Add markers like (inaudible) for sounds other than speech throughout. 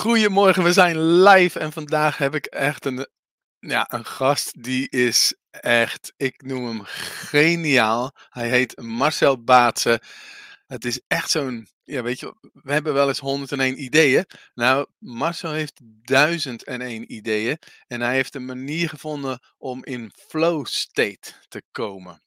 Goedemorgen, we zijn live en vandaag heb ik echt een, ja, een gast die is echt, ik noem hem geniaal. Hij heet Marcel Baatse. Het is echt zo'n, ja weet je, we hebben wel eens 101 ideeën. Nou, Marcel heeft 1001 ideeën en hij heeft een manier gevonden om in flow state te komen.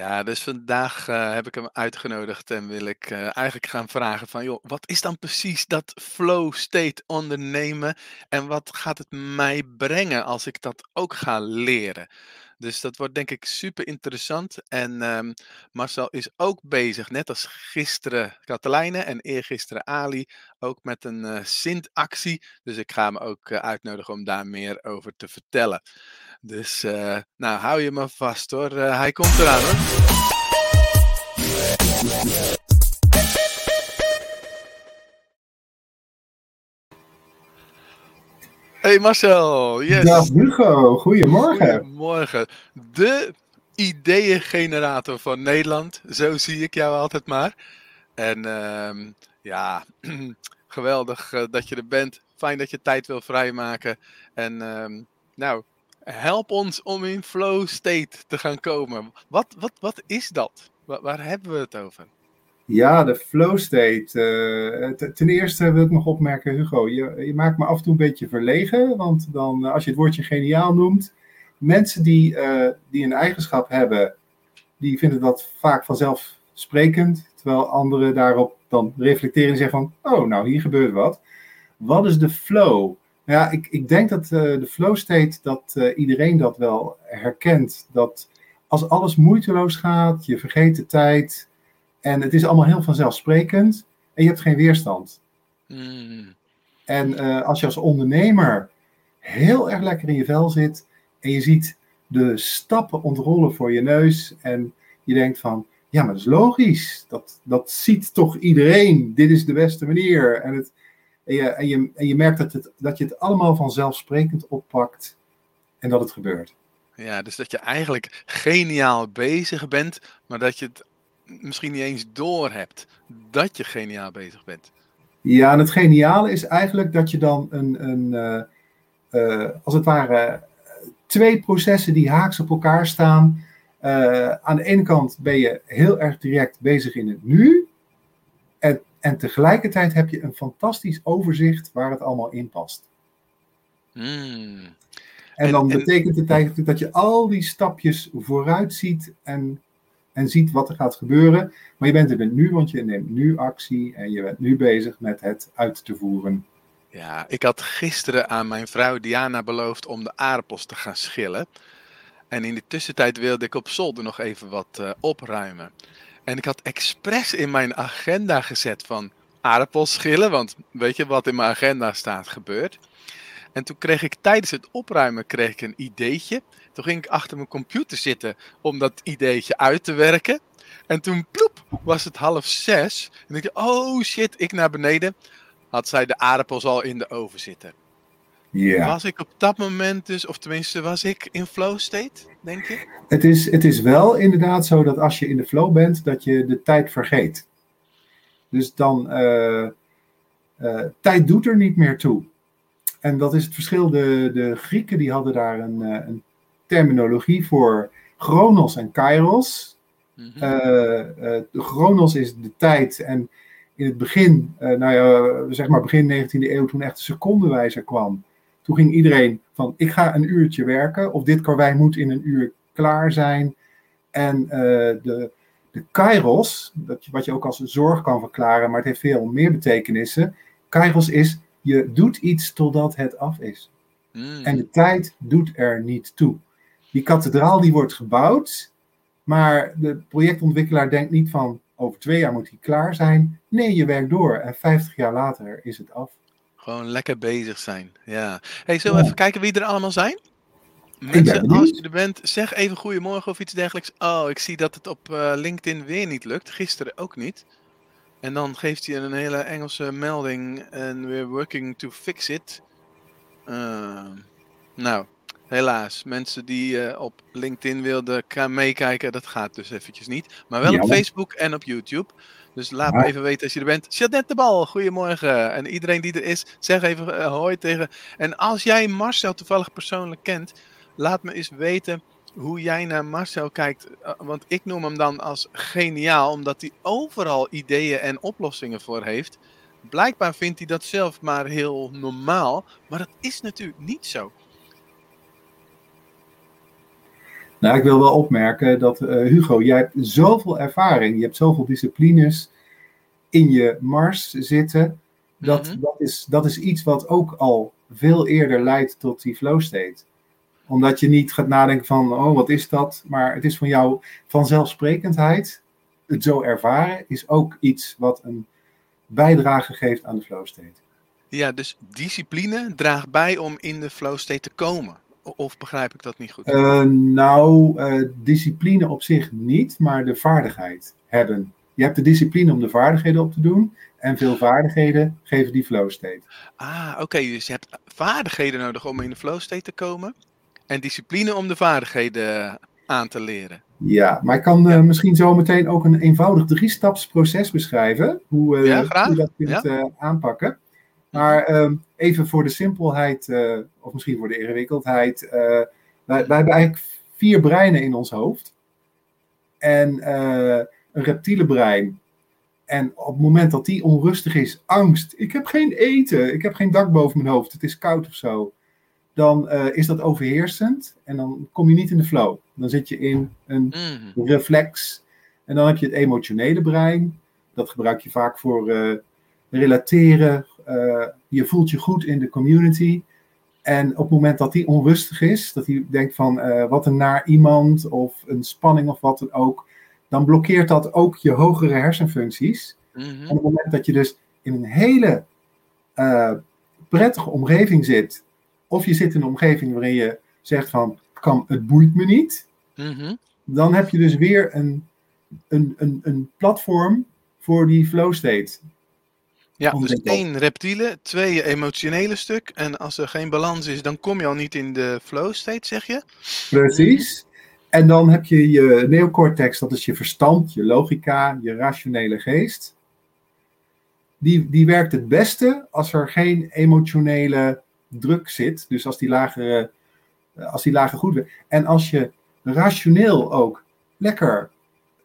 Ja, dus vandaag eh, heb ik hem uitgenodigd en wil ik eh, eigenlijk gaan vragen van, joh, wat is dan precies dat flow state ondernemen en wat gaat het mij brengen als ik dat ook ga leren? Dus dat wordt denk ik super interessant. En ehm, Marcel is ook bezig, net als gisteren Katelijne en eergisteren Ali, ook met een uh, Sint-actie. Dus ik ga hem ook uitnodigen om daar meer over te vertellen. Dus uh, nou, hou je maar vast hoor. Hij komt eraan hoor. Hey Marcel, yes. Dag Hugo, goedemorgen. Goedemorgen. De ideeëngenerator van Nederland, zo zie ik jou altijd maar. En uh, ja, (clears throat) geweldig uh, dat je er bent. Fijn dat je tijd wil vrijmaken. En uh, nou, help ons om in flow state te gaan komen. Wat, wat, wat is dat? Waar, waar hebben we het over? Ja, de flow state. Uh, ten eerste wil ik nog opmerken, Hugo, je, je, maakt me af en toe een beetje verlegen. Want dan, als je het woordje geniaal noemt, mensen die, die een eigenschap hebben, die vinden dat vaak vanzelfsprekend. Terwijl anderen daarop dan reflecteren en zeggen van, oh, nou, hier gebeurt wat. Wat is de flow? Ja, ik, ik denk dat de flow state, dat iedereen dat wel herkent. Dat als alles moeiteloos gaat, je vergeet de tijd en het is allemaal heel vanzelfsprekend en je hebt geen weerstand. Mm. En uh, als je als ondernemer heel erg lekker in je vel zit en je ziet de stappen ontrollen voor je neus en je denkt van, ja, maar dat is logisch. Dat, dat ziet toch iedereen. Dit is de beste manier. En het, en je, en je, en je merkt dat, het, dat je het allemaal vanzelfsprekend oppakt en dat het gebeurt. Ja, dus dat je eigenlijk geniaal bezig bent, maar dat je het misschien niet eens door hebt dat je geniaal bezig bent. Ja, en het geniale is eigenlijk dat je dan een, een uh, uh, als het ware, twee processen die haaks op elkaar staan. Uh, aan de ene kant ben je heel erg direct bezig in het nu. En en tegelijkertijd heb je een fantastisch overzicht waar het allemaal in past. Mm. En, dan en, betekent het eigenlijk dat je al die stapjes vooruit ziet en, en ziet wat er gaat gebeuren. Maar je bent er nu, want je neemt nu actie en je bent nu bezig met het uit te voeren. Ja, ik had gisteren aan mijn vrouw Diana beloofd om de aardappels te gaan schillen. En in de tussentijd wilde ik op zolder nog even wat uh, opruimen. En ik had expres in mijn agenda gezet van aardappels schillen, want weet je wat in mijn agenda staat gebeurt. En toen kreeg ik tijdens het opruimen kreeg ik een ideetje. Toen ging ik achter mijn computer zitten om dat ideetje uit te werken. En toen ploep, was het half zes. En ik dacht, oh shit, ik naar beneden. Had zij de aardappels al in de oven zitten. Was ik op dat moment dus, of tenminste was ik in flow state, denk je? Het is, het is wel inderdaad zo dat als je in de flow bent, dat je de tijd vergeet. Dus dan, uh, uh, tijd doet er niet meer toe. En dat is het verschil. De, de Grieken die hadden daar een, uh, een terminologie voor chronos en kairos. Mm -hmm. chronos is de tijd en in het begin, nou ja, zeg maar begin 19e eeuw, toen echt de secondenwijzer kwam, toen ging iedereen van, ik ga een uurtje werken, of dit karwei moet in een uur klaar zijn. En de, de kairos, dat, wat je ook als zorg kan verklaren, maar het heeft veel meer betekenissen. Kairos is, je doet iets totdat het af is. Mm. En de tijd doet er niet toe. Die kathedraal die wordt gebouwd, maar de projectontwikkelaar denkt niet van, over twee jaar moet die klaar zijn. Nee, je werkt door en 50 jaar later is het af. Gewoon lekker bezig zijn. Ja. Hey, zullen we even kijken wie er allemaal zijn? Mensen, als je er bent, zeg even goedemorgen of iets dergelijks. Oh, ik zie dat het op uh, LinkedIn weer niet lukt. Gisteren ook niet. En dan geeft hij een hele Engelse melding. En we're working to fix it. Ehm, nou, helaas. Mensen die eh, op LinkedIn wilden meekijken, dat gaat dus eventjes niet. Maar wel op. Facebook en op YouTube. Dus laat me even weten als je er bent. Jeanette de Bal, goedemorgen. En iedereen die er is, zeg even eh, hoi tegen. En als jij Marcel toevallig persoonlijk kent, laat me eens weten hoe jij naar Marcel kijkt. Eh, Want ik noem hem dan als geniaal, omdat hij overal ideeën en oplossingen voor heeft. Blijkbaar vindt hij dat zelf maar heel normaal, maar dat is natuurlijk niet zo. Nou, ik wil wel opmerken dat, eh, Hugo, jij hebt zoveel ervaring, je hebt zoveel disciplines in je mars zitten. Dat, Mhm. dat, is, dat is iets wat ook al veel eerder leidt tot die flow state. Omdat je niet gaat nadenken van, oh, wat is dat? Maar het is van jou vanzelfsprekendheid. Het zo ervaren is ook iets wat een bijdrage geeft aan de flow state. Ja, dus discipline draagt bij om in de flow state te komen. Of begrijp ik dat niet goed? Eh, nou, eh, discipline op zich niet, maar de vaardigheid hebben. Je hebt de discipline om de vaardigheden op te doen. En veel vaardigheden geven die flow state. Ah, oké. dus je hebt vaardigheden nodig om in de flow state te komen. En discipline om de vaardigheden aan te leren. Ja, maar ik kan eh, misschien zo meteen ook een eenvoudig drie-stapsproces beschrijven. Hoe, Ja, graag. hoe je dat kunt eh, aanpakken. Maar ehm, even voor de simpelheid, eh, of misschien voor de ingewikkeldheid. eh, wij, wij hebben eigenlijk vier breinen in ons hoofd. En eh, een reptiele brein. En op het moment dat die onrustig is, angst, ik heb geen eten, ik heb geen dak boven mijn hoofd, het is koud of zo. Dan is dat overheersend en dan kom je niet in de flow. Dan zit je in een Mhm. reflex. En dan heb je het emotionele brein. Dat gebruik je vaak voor relateren. Eh, je voelt je goed in de community. En op het moment dat die onrustig is, dat hij denkt van eh, wat een naar iemand of een spanning of wat dan ook, dan blokkeert dat ook je hogere hersenfuncties. Mhm. En op het moment dat je dus in een hele eh, prettige omgeving zit, of je zit in een omgeving waarin je zegt van kan, het boeit me niet, Mhm. dan heb je dus weer een, een, een, een platform voor die flow state. Ja, dus één reptiele, twee je emotionele stuk. En als er geen balans is, dan kom je al niet in de flow state, zeg je? Precies. En dan heb je je neocortex, dat is je verstand, je logica, je rationele geest. Die, die werkt het beste als er geen emotionele druk zit. Dus als die lagere, als die lager goed werkt. En als je rationeel ook lekker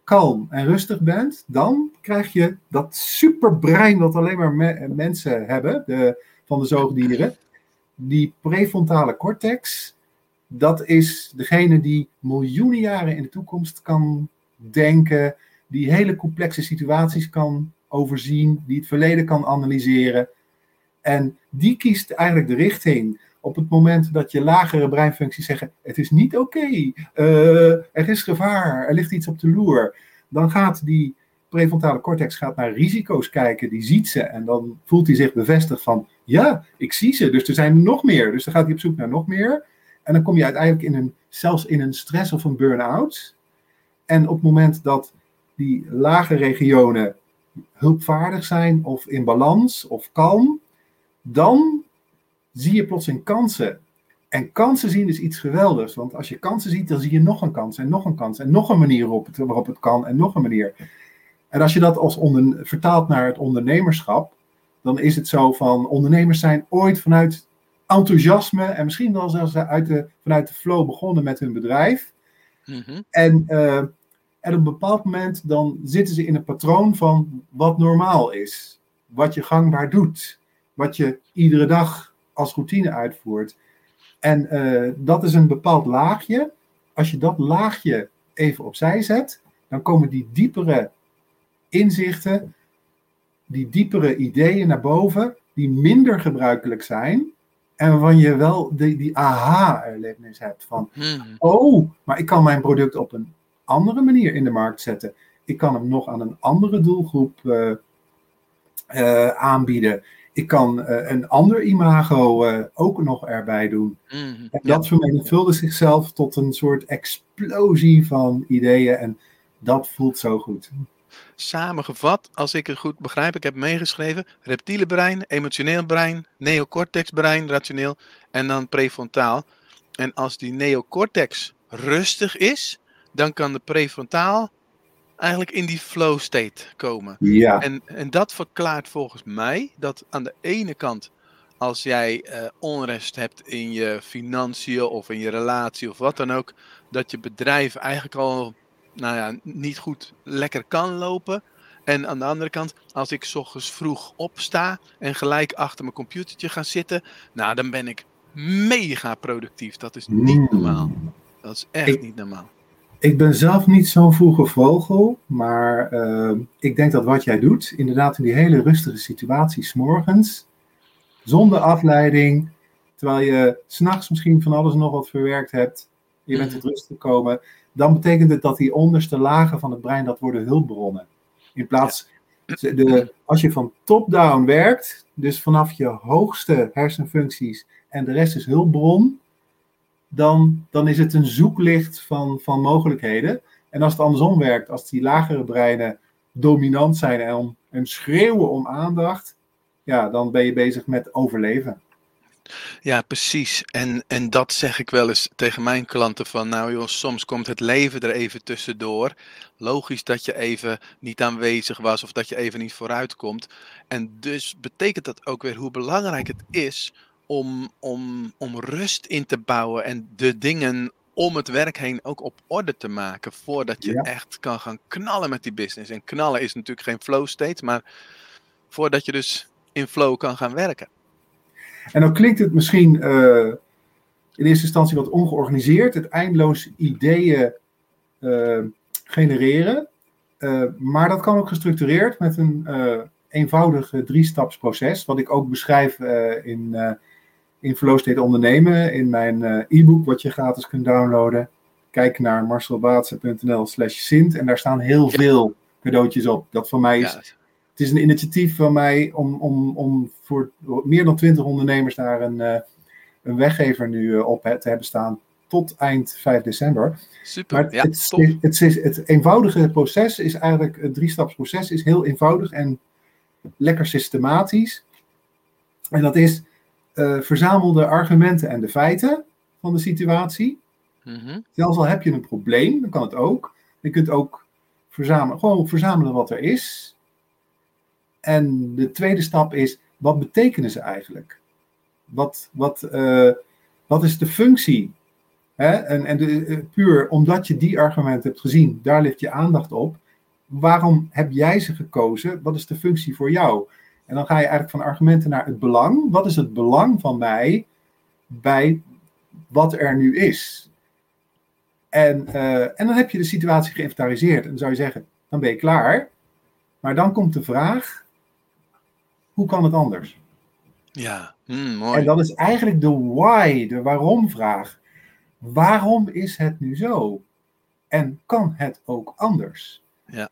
kalm en rustig bent, dan krijg je dat superbrein wat alleen maar me- mensen hebben, de, van de zoogdieren. Die prefrontale cortex, dat is degene die miljoenen jaren in de toekomst kan denken, die hele complexe situaties kan overzien, die het verleden kan analyseren. En die kiest eigenlijk de richting op het moment dat je lagere breinfuncties zeggen: het is niet oké, eh, er is gevaar, er ligt iets op de loer. Dan gaat die prefrontale cortex gaat naar risico's kijken, die ziet ze en dan voelt hij zich bevestigd van: ja, ik zie ze, dus er zijn nog meer. Dus dan gaat hij op zoek naar nog meer. En dan kom je uiteindelijk in een, zelfs in een stress of een burn-out. En op het moment dat die lage regionen hulpvaardig zijn of in balans of kalm, dan zie je plotseling kansen. En kansen zien is iets geweldigs, want als je kansen ziet, dan zie je nog een kans en nog een kans en nog een manier waarop het, waarop het kan en nog een manier. En als je dat als onder, vertaalt naar het ondernemerschap, dan is het zo van ondernemers zijn ooit vanuit enthousiasme en misschien wel zelfs uit de, vanuit de flow begonnen met hun bedrijf. Mhm. En, eh, en op een bepaald moment dan zitten ze in een patroon van wat normaal is. Wat je gangbaar doet. Wat je iedere dag als routine uitvoert. En eh, dat is een bepaald laagje. Als je dat laagje even opzij zet, dan komen die diepere inzichten, die diepere ideeën naar boven, die minder gebruikelijk zijn. En waarvan je wel die, die aha-erlevenis hebt van, Mhm. oh, maar ik kan mijn product op een andere manier in de markt zetten. Ik kan hem nog aan een andere doelgroep eh, eh, aanbieden. Ik kan eh, een ander imago eh, ook nog erbij doen. Mhm. En Ja. dat vermenigvuldigt zichzelf tot een soort explosie van ideeën. En dat voelt zo goed. samengevat, als ik het goed begrijp, ik heb meegeschreven, reptiele brein, emotioneel brein, neocortex brein, rationeel en dan prefrontaal. En als die neocortex rustig is, dan kan de prefrontaal eigenlijk in die flow state komen. Ja. En, en dat verklaart volgens mij dat aan de ene kant, als jij eh, onrust hebt in je financiën of in je relatie of wat dan ook, dat je bedrijf eigenlijk al nou ja, niet goed lekker kan lopen. En aan de andere kant, als ik ochtends vroeg opsta en gelijk achter mijn computertje ga zitten, nou dan ben ik mega productief. Dat is niet normaal. Dat is echt Ik- niet normaal. Ik ben zelf niet zo'n vroege vogel, maar eh, ik denk dat wat jij doet, inderdaad in die hele rustige situatie, 's morgens, zonder afleiding, terwijl je s'nachts misschien van alles nog wat verwerkt hebt, je bent Mhm. tot rust gekomen, dan betekent het dat die onderste lagen van het brein, dat worden hulpbronnen. In plaats, de, als je van top-down werkt, dus vanaf je hoogste hersenfuncties en de rest is hulpbron, dan, dan is het een zoeklicht van, van mogelijkheden. En als het andersom werkt, als die lagere breinen dominant zijn en, om, en schreeuwen om aandacht, ja, dan ben je bezig met overleven. Ja, precies. En, en dat zeg ik wel eens tegen mijn klanten van, nou joh, soms komt het leven er even tussendoor. Logisch dat je even niet aanwezig was of dat je even niet vooruit komt. En dus betekent dat ook weer hoe belangrijk het is om, om, om rust in te bouwen en de dingen om het werk heen ook op orde te maken voordat je Ja. echt kan gaan knallen met die business. En knallen is natuurlijk geen flow state, maar voordat je dus in flow kan gaan werken. En dan klinkt het misschien eh, in eerste instantie wat ongeorganiseerd, het eindeloos ideeën eh, genereren. Eh, maar dat kan ook gestructureerd met een eenvoudig drie-stapsproces, wat ik ook beschrijf in, in Flow State Ondernemen, in mijn eh, e-book wat je gratis kunt downloaden. Kijk naar marcelbaatsen.nl slash sint en daar staan heel veel cadeautjes op. Dat van mij is Ja, het is een initiatief van mij om, om, om voor meer dan twintig ondernemers daar een, eh, een weggever nu eh, op te hebben staan tot eind 5 december. super. Maar ja, het, het, het, is- het eenvoudige proces is eigenlijk, het driestapsproces is heel eenvoudig en lekker systematisch. En dat is eh, verzamel de argumenten en de feiten van de situatie. Mhm. Zelfs al heb je een probleem, dan kan het ook. Je kunt ook verzamelen, gewoon verzamelen wat er is. En de tweede stap is, wat betekenen ze eigenlijk? Wat, wat, eh, wat is de functie? Hè? En, en de, eh, puur omdat je die argumenten hebt gezien, daar ligt je aandacht op. Waarom heb jij ze gekozen? Wat is de functie voor jou? En dan ga je eigenlijk van argumenten naar het belang. Wat is het belang van mij bij wat er nu is? En, eh, en dan heb je de situatie geïnventariseerd. En dan zou je zeggen, dan ben je klaar. Maar dan komt de vraag, hoe kan het anders? Ja, mm, mooi. En dat is eigenlijk de why, de waarom-vraag. Waarom is het nu zo? En kan het ook anders? Ja.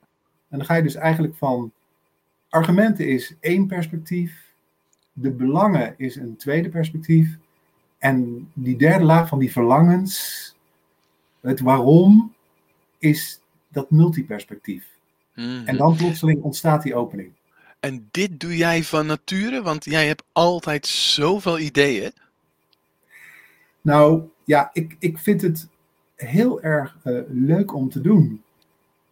En dan ga je dus eigenlijk van argumenten is één perspectief, de belangen is een tweede perspectief, en die derde laag van die verlangens, het waarom, is dat multiperspectief. Mhm. En dan plotseling ontstaat die opening. En dit doe jij van nature, want jij hebt altijd zoveel ideeën. Nou ja, ik, ik vind het heel erg eh, leuk om te doen.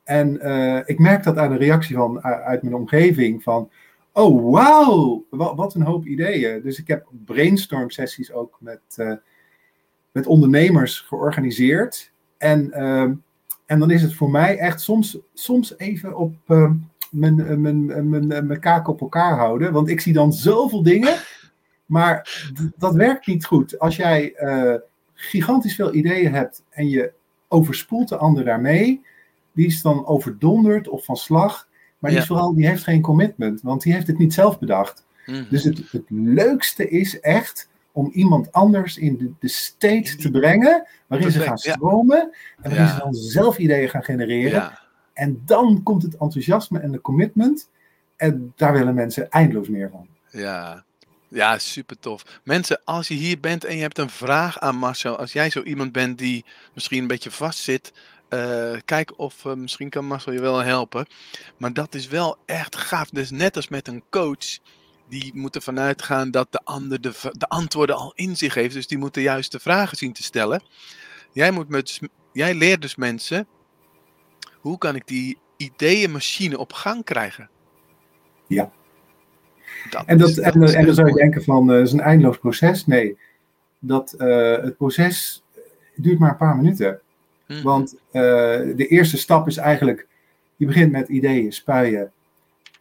En eh, ik merk dat aan de reactie van, u- uit mijn omgeving van, oh wauw, wat, wat een hoop ideeën. Dus ik heb brainstorm sessies ook met, eh, met ondernemers georganiseerd. En, ehm, en dan is het voor mij echt soms, soms even op ehm, mijn, eh, mijn, mijn, mijn, kaken op elkaar houden. Want ik zie dan zoveel dingen. Maar dat werkt niet goed. Als jij eh, gigantisch veel ideeën hebt en je overspoelt de ander daarmee, die is dan overdonderd of van slag. Maar die, Ja. is vooral, die heeft geen commitment, want die heeft het niet zelf bedacht. Mhm. Dus het, het leukste is echt om iemand anders in de, de state te brengen, waarin ze gaan ja. stromen en waarin Ja. ze dan zelf ideeën gaan genereren. ja. En dan komt het enthousiasme en de commitment. En daar willen mensen eindeloos meer van. Ja. Ja, super tof. Mensen, als je hier bent en je hebt een vraag aan Marcel, als jij zo iemand bent die misschien een beetje vastzit, Uh, kijken of uh, misschien kan Marcel je wel helpen. Maar dat is wel echt gaaf. Dus net als met een coach, die moet ervan uitgaan dat de ander de, de antwoorden al in zich heeft. Dus die moet de juiste vragen zien te stellen. Jij, moet met, jij leert dus mensen, hoe kan ik die ideeënmachine op gang krijgen? Ja. Dat en, dat, is, en, en dan zou je denken van, uh, is een eindeloos proces. Nee, dat, het proces duurt maar een paar minuten. Mhm. Want uh, de eerste stap is eigenlijk, je begint met ideeën, spuien.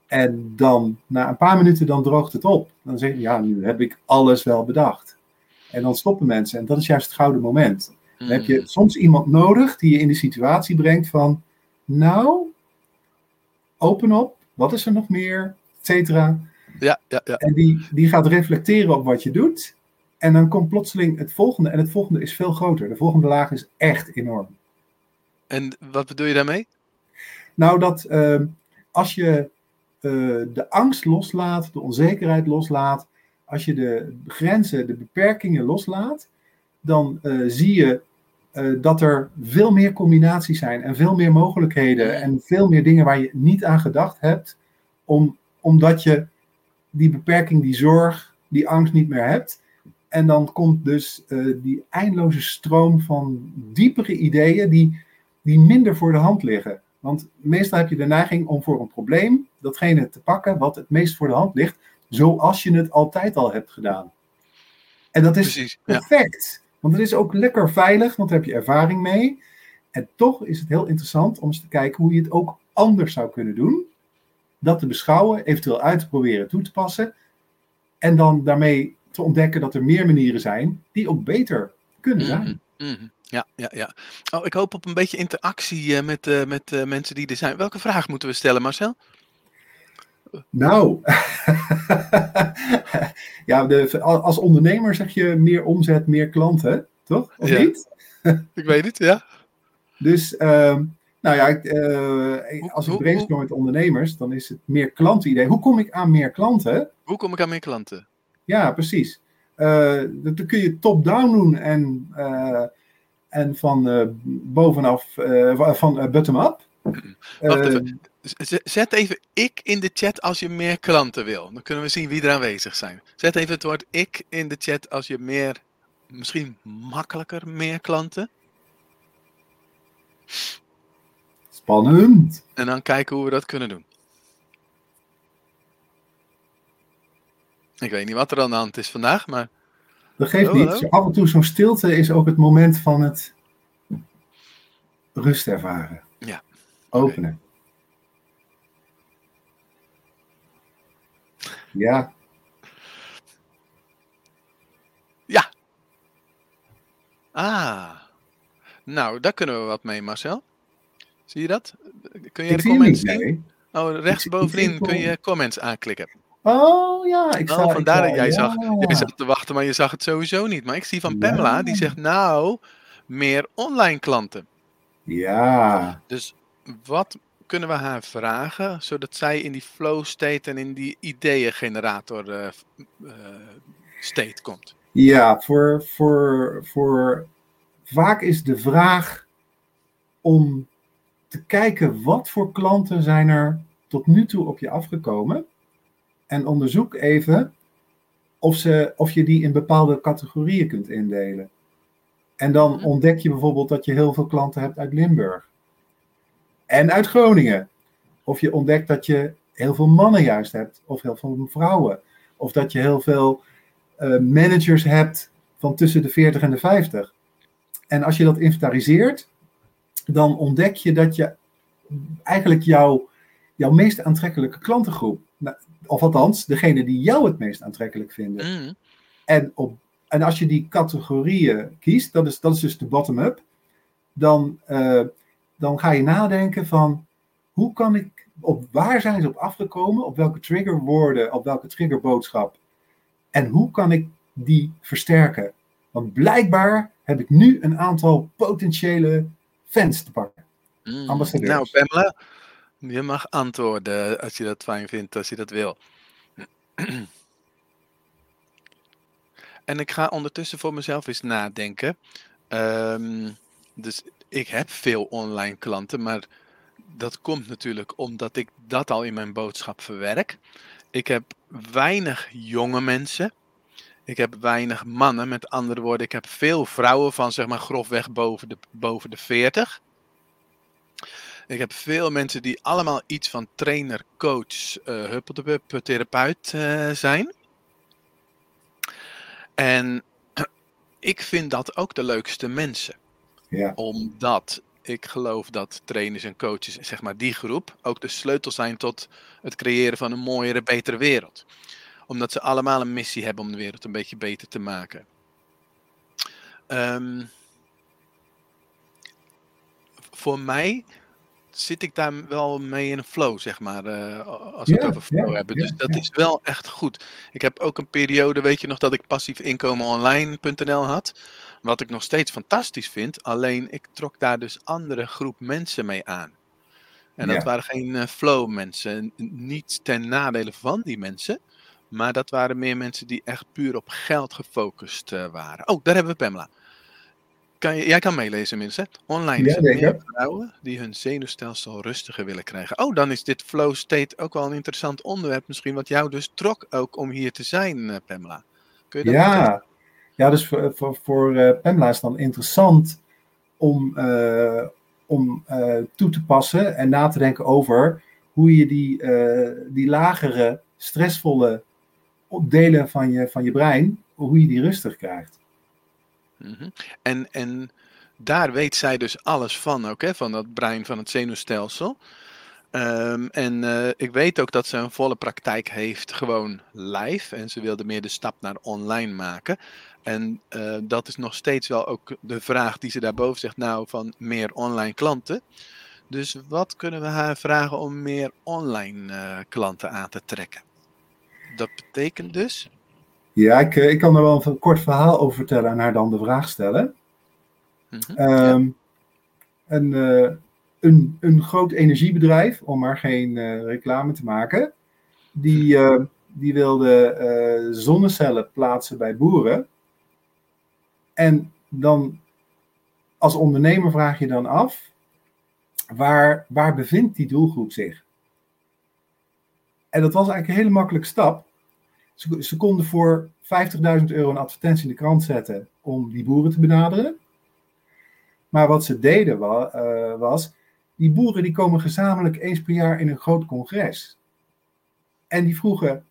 En dan, na een paar minuten, dan droogt het op. Dan zeg je, ja, nu heb ik alles wel bedacht. En dan stoppen mensen. En dat is juist het gouden moment. Dan heb je mhm. soms iemand nodig die je in de situatie brengt van, nou, open op, wat is er nog meer, et cetera. Ja, ja, ja. En die, die gaat reflecteren op wat je doet. En dan komt plotseling het volgende. En het volgende is veel groter. De volgende laag is echt enorm. En wat bedoel je daarmee? Nou, dat uh, als je uh, de angst loslaat, de onzekerheid loslaat, als je de grenzen, de beperkingen loslaat, dan uh, zie je dat er veel meer combinaties zijn en veel meer mogelijkheden en veel meer dingen waar je niet aan gedacht hebt, om, omdat je die beperking, die zorg, die angst niet meer hebt. En dan komt dus die eindeloze stroom van diepere ideeën die die minder voor de hand liggen. Want meestal heb je de neiging om voor een probleem datgene te pakken wat het meest voor de hand ligt, zoals je het altijd al hebt gedaan. En dat is Precies, perfect. Want het is ook lekker veilig, want daar heb je ervaring mee. En toch is het heel interessant om eens te kijken hoe je het ook anders zou kunnen doen. Dat te beschouwen, eventueel uit te proberen toe te passen. En dan daarmee te ontdekken dat er meer manieren zijn die ook beter kunnen zijn. Mm -hmm. Ja, ja, ja. Oh, ik hoop op een beetje interactie uh, met, uh, met uh, mensen die er zijn. Welke vraag moeten we stellen, Marcel? Nou, (laughs) ja, de, als ondernemer zeg je meer omzet, meer klanten, toch? Of ja. niet? (laughs) ik weet het, ja. Dus, ehm, nou ja, ik, als ik brainstorm met ondernemers, dan is het meer klantenidee. Hoe kom ik aan meer klanten? Hoe kom ik aan meer klanten? Ja, precies. dat kun je top-down doen en en van uh, bovenaf, uh, van uh, bottom-up. (clears throat) Zet even ik in de chat als je meer klanten wil. Dan kunnen we zien wie er aanwezig zijn. Zet even het woord ik in de chat als je meer, misschien makkelijker meer klanten. Spannend. En dan kijken hoe we dat kunnen doen. Ik weet niet wat er aan de hand is vandaag, maar dat geeft niet. Af en toe zo'n stilte is ook het moment van het rust ervaren. Ja. Openen. Ja. Ja. Ah. Nou, daar kunnen we wat mee, Marcel. Zie je dat? Kun je ik de comments zien? Oh, rechtsbovenin kun je comments aanklikken. Oh ja, ik zag oh, Vandaar dat jij zag. Je zat te wachten, maar je zag het sowieso niet. Maar ik zie van Pamela, die zegt nou, meer online klanten. Ja. Dus wat kunnen we haar vragen, zodat zij in die flow state en in die ideeëngenerator uh, uh, state komt? Ja, voor, voor, voor vaak is de vraag om te kijken wat voor klanten zijn er tot nu toe op je afgekomen en onderzoek even of, ze, of je die in bepaalde categorieën kunt indelen. En dan mhm. ontdek je bijvoorbeeld dat je heel veel klanten hebt uit Limburg. En uit Groningen. Of je ontdekt dat je heel veel mannen juist hebt, of heel veel vrouwen. Of dat je heel veel uh, managers hebt van tussen de 40 en de 50. En als je dat inventariseert, dan ontdek je dat je eigenlijk jouw, jouw meest aantrekkelijke klantengroep, nou, of althans, degene die jou het meest aantrekkelijk vinden. Mm. En, op, en als je die categorieën kiest, dat is, dat is dus de bottom-up, dan, uh, dan ga je nadenken van hoe kan ik, op waar zijn ze op afgekomen, op welke triggerwoorden, op welke triggerboodschap, en hoe kan ik die versterken? Want blijkbaar heb ik nu een aantal potentiële fans te pakken. Mm. Ambassadeurs. Nou, Pamela, je mag antwoorden als je dat fijn vindt, als je dat wil. En ik ga ondertussen voor mezelf eens nadenken. Um, dus ik heb veel online klanten, maar dat komt natuurlijk omdat ik dat al in mijn boodschap verwerk. Ik heb weinig jonge mensen. Ik heb weinig mannen. Met andere woorden, ik heb veel vrouwen van zeg maar grofweg boven de, boven de 40. Ik heb veel mensen die allemaal iets van trainer, coach, uh, therapeut uh, zijn. En (clears throat) ik vind dat ook de leukste mensen. Ja. Omdat ik geloof dat trainers en coaches, zeg maar die groep, ook de sleutel zijn tot het creëren van een mooiere, betere wereld. Omdat ze allemaal een missie hebben om de wereld een beetje beter te maken. Um, voor mij zit ik daar wel mee in een flow, zeg maar. Uh, als we ja, het over flow ja, hebben. Dus ja, dat is wel echt goed. Ik heb ook een periode, weet je nog, dat ik passief inkomen online.nl had. Wat ik nog steeds fantastisch vind. Alleen ik trok daar dus andere groep mensen mee aan. En dat waren geen uh, flow mensen. Niet ten nadele van die mensen. Maar dat waren meer mensen die echt puur op geld gefocust uh, waren. Oh, daar hebben we Pamela. Kan je, jij kan meelezen hè? Online ja, meer vrouwen die hun zenuwstelsel rustiger willen krijgen. Oh, dan is dit flow state ook wel een interessant onderwerp misschien, wat jou dus trok ook om hier te zijn, uh, Pamela. Kun je dat ja. ja, dus voor, voor, voor uh, Pamela is het dan interessant om, uh, om toe te passen en na te denken over hoe je die, die lagere, stressvolle delen van je, van je brein, hoe je die rustig krijgt. Mhm. En, en daar weet zij dus alles van ook, hè, van dat brein, van het zenuwstelsel. Um, en uh, ik weet ook dat ze een volle praktijk heeft, gewoon live. En ze wilde meer de stap naar online maken. En uh, dat is nog steeds wel ook de vraag die ze daarboven zegt, nou, van meer online klanten. Dus wat kunnen we haar vragen om meer online uh, klanten aan te trekken? Dat betekent dus ja, ik, eh, ik kan er wel een kort verhaal over vertellen en haar dan de vraag stellen. Mm -hmm, een, uh, een, een groot energiebedrijf, om maar geen uh, reclame te maken, die, uh, die wilde zonnecellen plaatsen bij boeren. En dan als ondernemer vraag je dan af, waar, waar bevindt die doelgroep zich? En dat was eigenlijk een hele makkelijke stap. Ze, ze konden voor 50.000 euro een advertentie in de krant zetten om die boeren te benaderen. Maar wat ze deden wa, uh, was, die boeren die komen gezamenlijk eens per jaar in een groot congres. En die vroegen,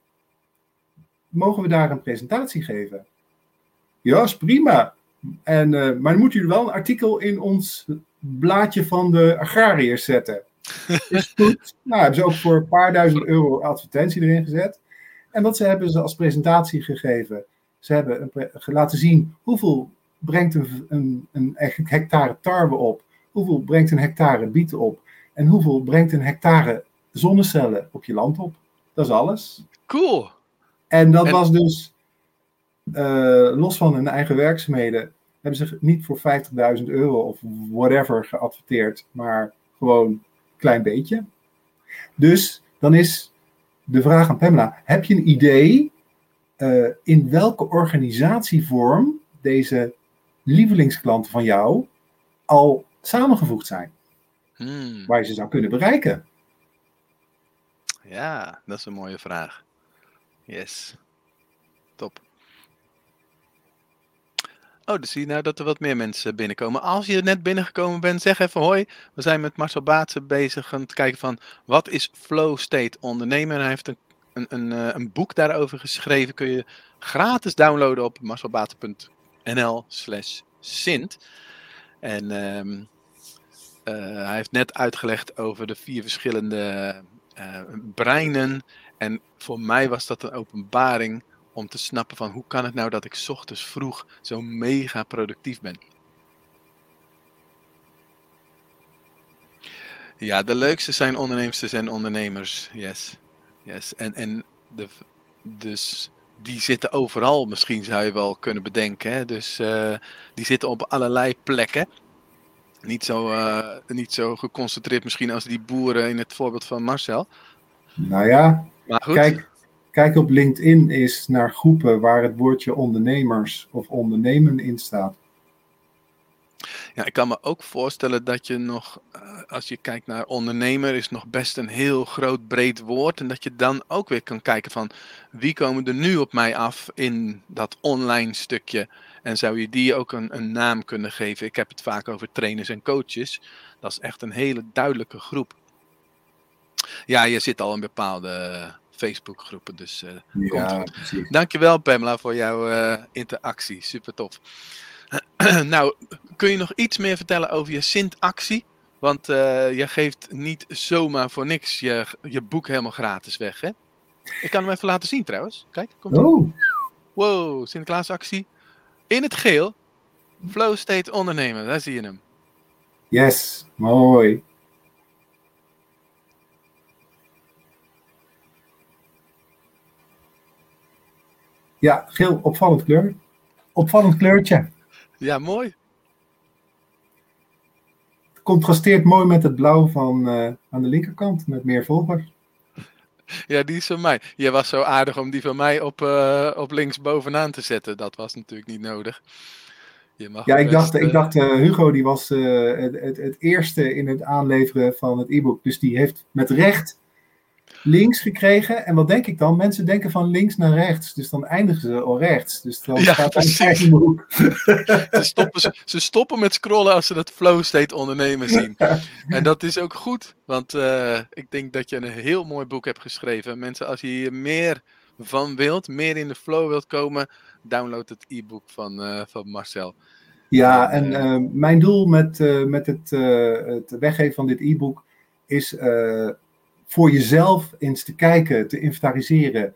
mogen we daar een presentatie geven? Ja, is prima. En, uh, maar dan moet u wel een artikel in ons blaadje van de agrariërs zetten. Is (laughs) goed. Nou, hebben ze ook voor een paar duizend euro advertentie erin gezet. En wat ze hebben ze als presentatie gegeven. Ze hebben een laten zien hoeveel brengt een, een, een hectare tarwe op, hoeveel brengt een hectare bieten op en hoeveel brengt een hectare zonnecellen op je land op. Dat is alles. Cool. En dat was dus, uh, los van hun eigen werkzaamheden, hebben ze niet voor 50.000 euro of whatever geadverteerd, maar gewoon een klein beetje. Dus dan is de vraag aan Pamela: heb je een idee uh, in welke organisatievorm deze lievelingsklanten van jou al samengevoegd zijn? Hmm. Waar je ze zou kunnen bereiken? Ja, dat is een mooie vraag. Yes. Top. Oh, dus zie je nou dat er wat meer mensen binnenkomen. Als je net binnengekomen bent, zeg even hoi. We zijn met Marcel Baatsen bezig om te kijken van wat is flow state ondernemen. En hij heeft een, een, een, eh, een boek daarover geschreven. Kun je gratis downloaden op marcelbaten.nl slash sint. En um, uh, hij heeft net uitgelegd over de vier verschillende uh, breinen. En voor mij was dat een openbaring om te snappen van hoe kan het nou dat ik ochtends vroeg zo mega productief ben. Ja, de leukste zijn ondernemers en ondernemers. Yes. yes. En, en de, dus die zitten overal, misschien zou je wel kunnen bedenken. Hè? Dus uh, die zitten op allerlei plekken. Niet zo, uh, niet zo geconcentreerd misschien als die boeren in het voorbeeld van Marcel. Nou ja, maar goed. kijk, Kijk op LinkedIn eens naar groepen waar het woordje ondernemers of ondernemen in staat. Ja, ik kan me ook voorstellen dat je nog, eh, als je kijkt naar ondernemer, is nog best een heel groot breed woord. En dat je dan ook weer kan kijken van wie komen er nu op mij af in dat online stukje. En zou je die ook een, een naam kunnen geven? Ik heb het vaak over trainers en coaches. Dat is echt een hele duidelijke groep. Ja, je zit al in bepaalde Facebook groepen, dus uh, ja, komt goed. Dankjewel Pamela voor jouw uh, interactie, super tof. (clears throat) nou, kun je nog iets meer vertellen over je Sint-actie? Want uh, je geeft niet zomaar voor niks je, je boek helemaal gratis weg, hè? Ik kan hem even laten zien trouwens. Kijk, komt oh. Wow, Sinterklaasactie. In het geel. Flow State ondernemen, daar zie je hem. Yes, mooi. Ja, geel, opvallend kleur. Opvallend kleurtje. Ja, mooi. Het contrasteert mooi met het blauw van uh, aan de linkerkant, met meer volgers. Ja, die is van mij. Je was zo aardig om die van mij op, uh, op links bovenaan te zetten. Dat was natuurlijk niet nodig. Je mag ja, ik dacht, uh... ik dacht uh, Hugo die was het, het, het, eerste in het aanleveren van het e-book. Dus die heeft met recht links gekregen. En wat denk ik dan? Mensen denken van links naar rechts. Dus dan eindigen ze al rechts. Dus dan ja, staat een boek. (laughs) ze, stoppen, ze, ze, stoppen met scrollen als ze dat flow state ondernemen zien. (laughs) En dat is ook goed. Want uh, ik denk dat je een heel mooi boek hebt geschreven. Mensen, als je hier meer van wilt, meer in de flow wilt komen, download het e-book van, uh, van Marcel. Ja, en uh, mijn doel met, met het, het weggeven van dit e-book is voor jezelf eens te kijken, te inventariseren.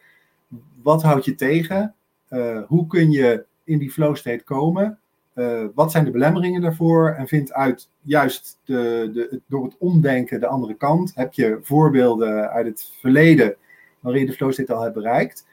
Wat houdt je tegen? Uh, hoe kun je in die flow state komen? Uh, wat zijn de belemmeringen daarvoor? En vind uit juist de, de, door het omdenken de andere kant. Heb je voorbeelden uit het verleden waarin je de flow state al hebt bereikt?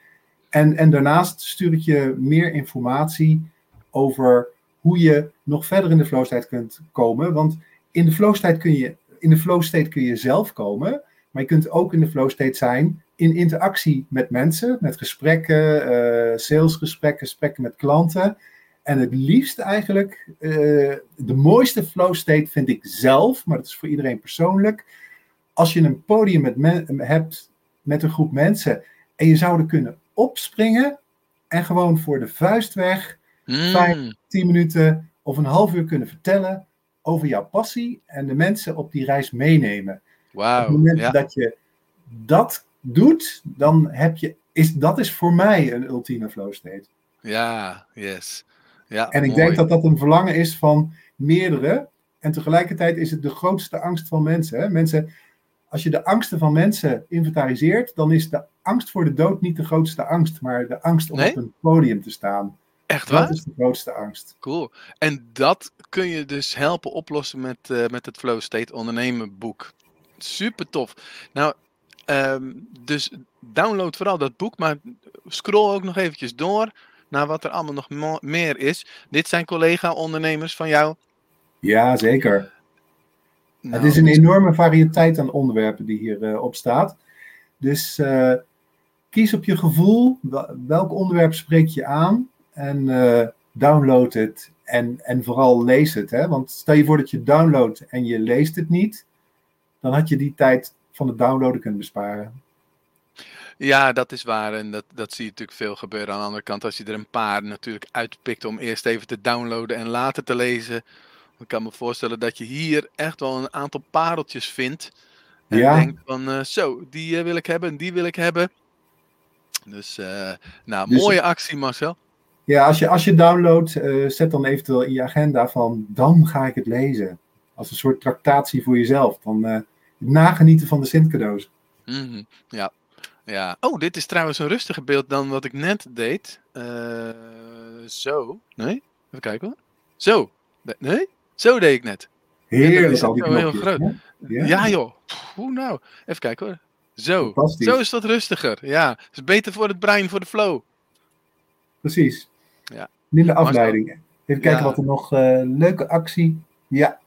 En, en daarnaast stuur ik je meer informatie over hoe je nog verder in de flow state kunt komen. Want in de flow state kun je, in de flow state kun je zelf komen. Maar je kunt ook in de flow state zijn in interactie met mensen, met gesprekken, uh, salesgesprekken, gesprekken met klanten. En het liefst eigenlijk, uh, de mooiste flow state vind ik zelf, maar dat is voor iedereen persoonlijk. Als je een podium met hebt met een groep mensen en je zou er kunnen opspringen en gewoon voor de vuist weg, mm. vijf, tien minuten of een half uur kunnen vertellen over jouw passie en de mensen op die reis meenemen. Wow, Op het moment dat je dat doet, dan heb je, is, dat is voor mij een ultieme flow state. Ja, yes. Ja, en ik denk dat dat een verlangen is van meerdere. En tegelijkertijd is het de grootste angst van mensen. Hè? Mensen, als je de angsten van mensen inventariseert, dan is de angst voor de dood niet de grootste angst, maar de angst om op een podium te staan. Echt waar? Dat is de grootste angst. Cool. En dat kun je dus helpen oplossen met, uh, met het Flow State ondernemen boek. Super tof. Nou, um, dus download vooral dat boek, maar scroll ook nog eventjes door naar wat er allemaal nog meer is. Dit zijn collega-ondernemers van jou? Ja, zeker. Nou, het is een enorme variëteit aan onderwerpen die hierop uh, op staat. Dus uh, kies op je gevoel welk onderwerp spreek je aan en uh, download het en, en vooral lees het. Hè? Want stel je voor dat je downloadt en je leest het niet, dan had je die tijd van het downloaden kunnen besparen. Ja, dat is waar. En dat, dat zie je natuurlijk veel gebeuren. Aan de andere kant, als je er een paar natuurlijk uitpikt om eerst even te downloaden en later te lezen. Dan kan ik me voorstellen dat je hier echt wel een aantal pareltjes vindt. En ja. denkt van, uh, zo, die uh, wil ik hebben en die wil ik hebben. Dus, uh, nou, dus, mooie actie Marcel. Ja, als je, als je downloadt, zet dan eventueel in je agenda van, dan ga ik het lezen. Als een soort tractatie voor jezelf. Dan nagenieten van de Sint-cadeaus. Mm -hmm. Ja. ja. Oh, dit is trouwens een rustiger beeld dan wat ik net deed. Uh, zo. Nee? Even kijken hoor. Zo. Nee? Zo deed ik net. Heerlijk al die heel groot. Ja. ja, joh. Hoe nou? Even kijken hoor. Zo. Zo is dat rustiger. Ja. is beter voor het brein, voor de flow. Precies. Ja. Minder afleiding. Even kijken ja. wat er nog... Uh, leuke actie. Ja.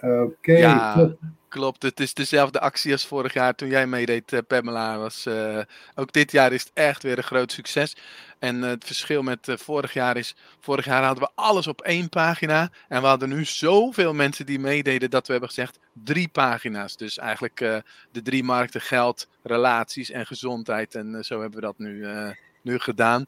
Oké. Okay. Ja. Klopt, het is dezelfde actie als vorig jaar toen jij meedeed, uh, Pamela. Was, uh, ook dit jaar is het echt weer een groot succes. En uh, het verschil met vorig jaar is, vorig jaar hadden we alles op één pagina. En we hadden nu zoveel mensen die meededen dat we hebben gezegd drie pagina's. Dus eigenlijk de drie markten geld, relaties en gezondheid. En zo hebben we dat nu, nu gedaan.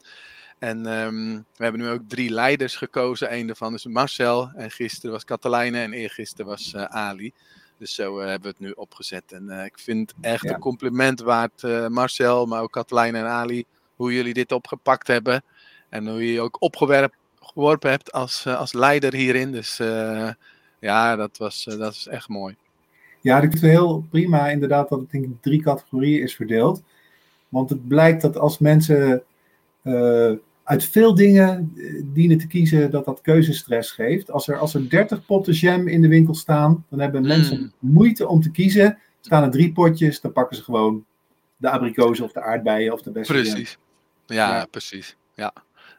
En um, we hebben nu ook drie leiders gekozen. Eén daarvan is Marcel. En gisteren was Katelijne en eergisteren was Ali. Dus zo uh, hebben we het nu opgezet. En uh, ik vind het echt ja. een compliment waard, Marcel, maar ook Katelijn en Ali, hoe jullie dit opgepakt hebben. En hoe je je ook opgeworpen hebt als, als leider hierin. Dus ja, dat was, dat is echt mooi. Ja, ik vind het heel prima inderdaad dat het in drie categorieën is verdeeld. Want het blijkt dat als mensen uit veel dingen eh, dienen te kiezen dat dat keuzestress geeft. Als er, als er 30 potten jam in de winkel staan, dan hebben mensen mm. moeite om te kiezen. Staan er drie potjes, dan pakken ze gewoon de abrikozen of de aardbeien of de beste Precies. Ja, ja, precies. Ja.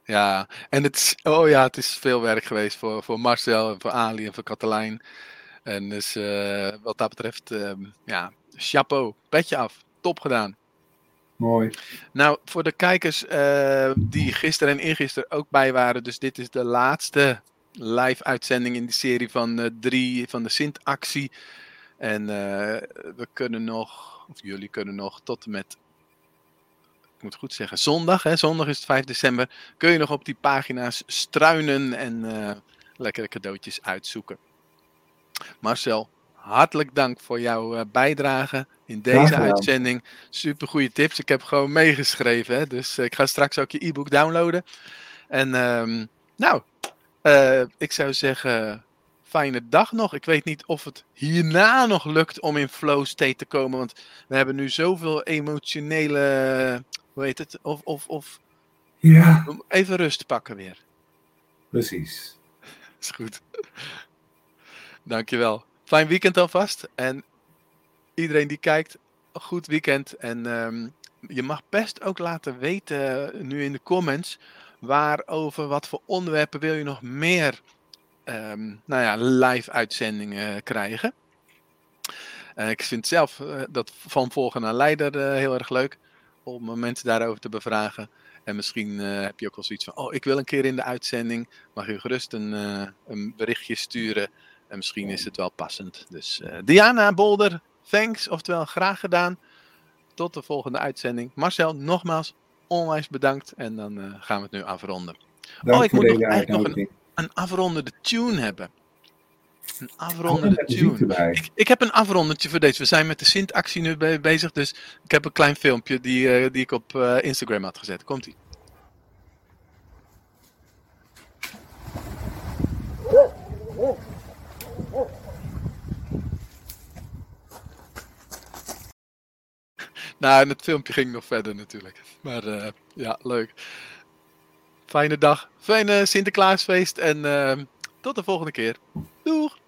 Ja, en het is, oh ja, het is veel werk geweest voor, voor Marcel en voor Ali en voor Katelijn. En dus uh, wat dat betreft, uh, ja, chapeau, petje af, top gedaan. Mooi. Nou, voor de kijkers uh, die gisteren en eergisteren ook bij waren, dus dit is de laatste live uitzending in de serie van uh, drie van de Sint-actie. En uh, we kunnen nog, of jullie kunnen nog tot en met, ik moet goed zeggen, zondag, hè, zondag is het 5 december, kun je nog op die pagina's struinen en lekkere cadeautjes uitzoeken. Marcel, hartelijk dank voor jouw bijdrage in deze uitzending. Super goede tips. Ik heb gewoon meegeschreven. Hè? Dus eh, ik ga straks ook je e-book downloaden. En um, nou, uh, ik zou zeggen, fijne dag nog. Ik weet niet of het hierna nog lukt om in flow state te komen. Want we hebben nu zoveel emotionele. Hoe heet het? Of. of, of ja. Even rust pakken weer. Precies. (laughs) Is goed. Dankjewel. Fijn weekend alvast. En iedereen die kijkt, goed weekend. En um, je mag best ook laten weten uh, nu in de comments waarover, wat voor onderwerpen wil je nog meer um, nou ja, live uitzendingen krijgen. Uh, ik vind zelf uh, dat van volger naar leider heel erg leuk om mensen daarover te bevragen. En misschien heb je ook wel zoiets van, oh ik wil een keer in de uitzending. Mag je gerust een, een berichtje sturen. En misschien is het wel passend. Dus Diana Bolder, Thanks, oftewel graag gedaan. Tot de volgende uitzending. Marcel, nogmaals onwijs bedankt. En dan uh, gaan we het nu afronden. Dank oh, ik moet nog, eigenlijk nog een, een afrondende tune hebben. Een afrondende tune. Ik, ik, heb een afrondetje voor deze. We zijn met de Sint-actie nu bezig. Dus ik heb een klein filmpje die, uh, die ik op uh, Instagram had gezet. Komt-ie. Nou, en het filmpje ging nog verder natuurlijk. Maar uh, ja, leuk. Fijne dag. Fijne Sinterklaasfeest. En uh, tot de volgende keer. Doeg!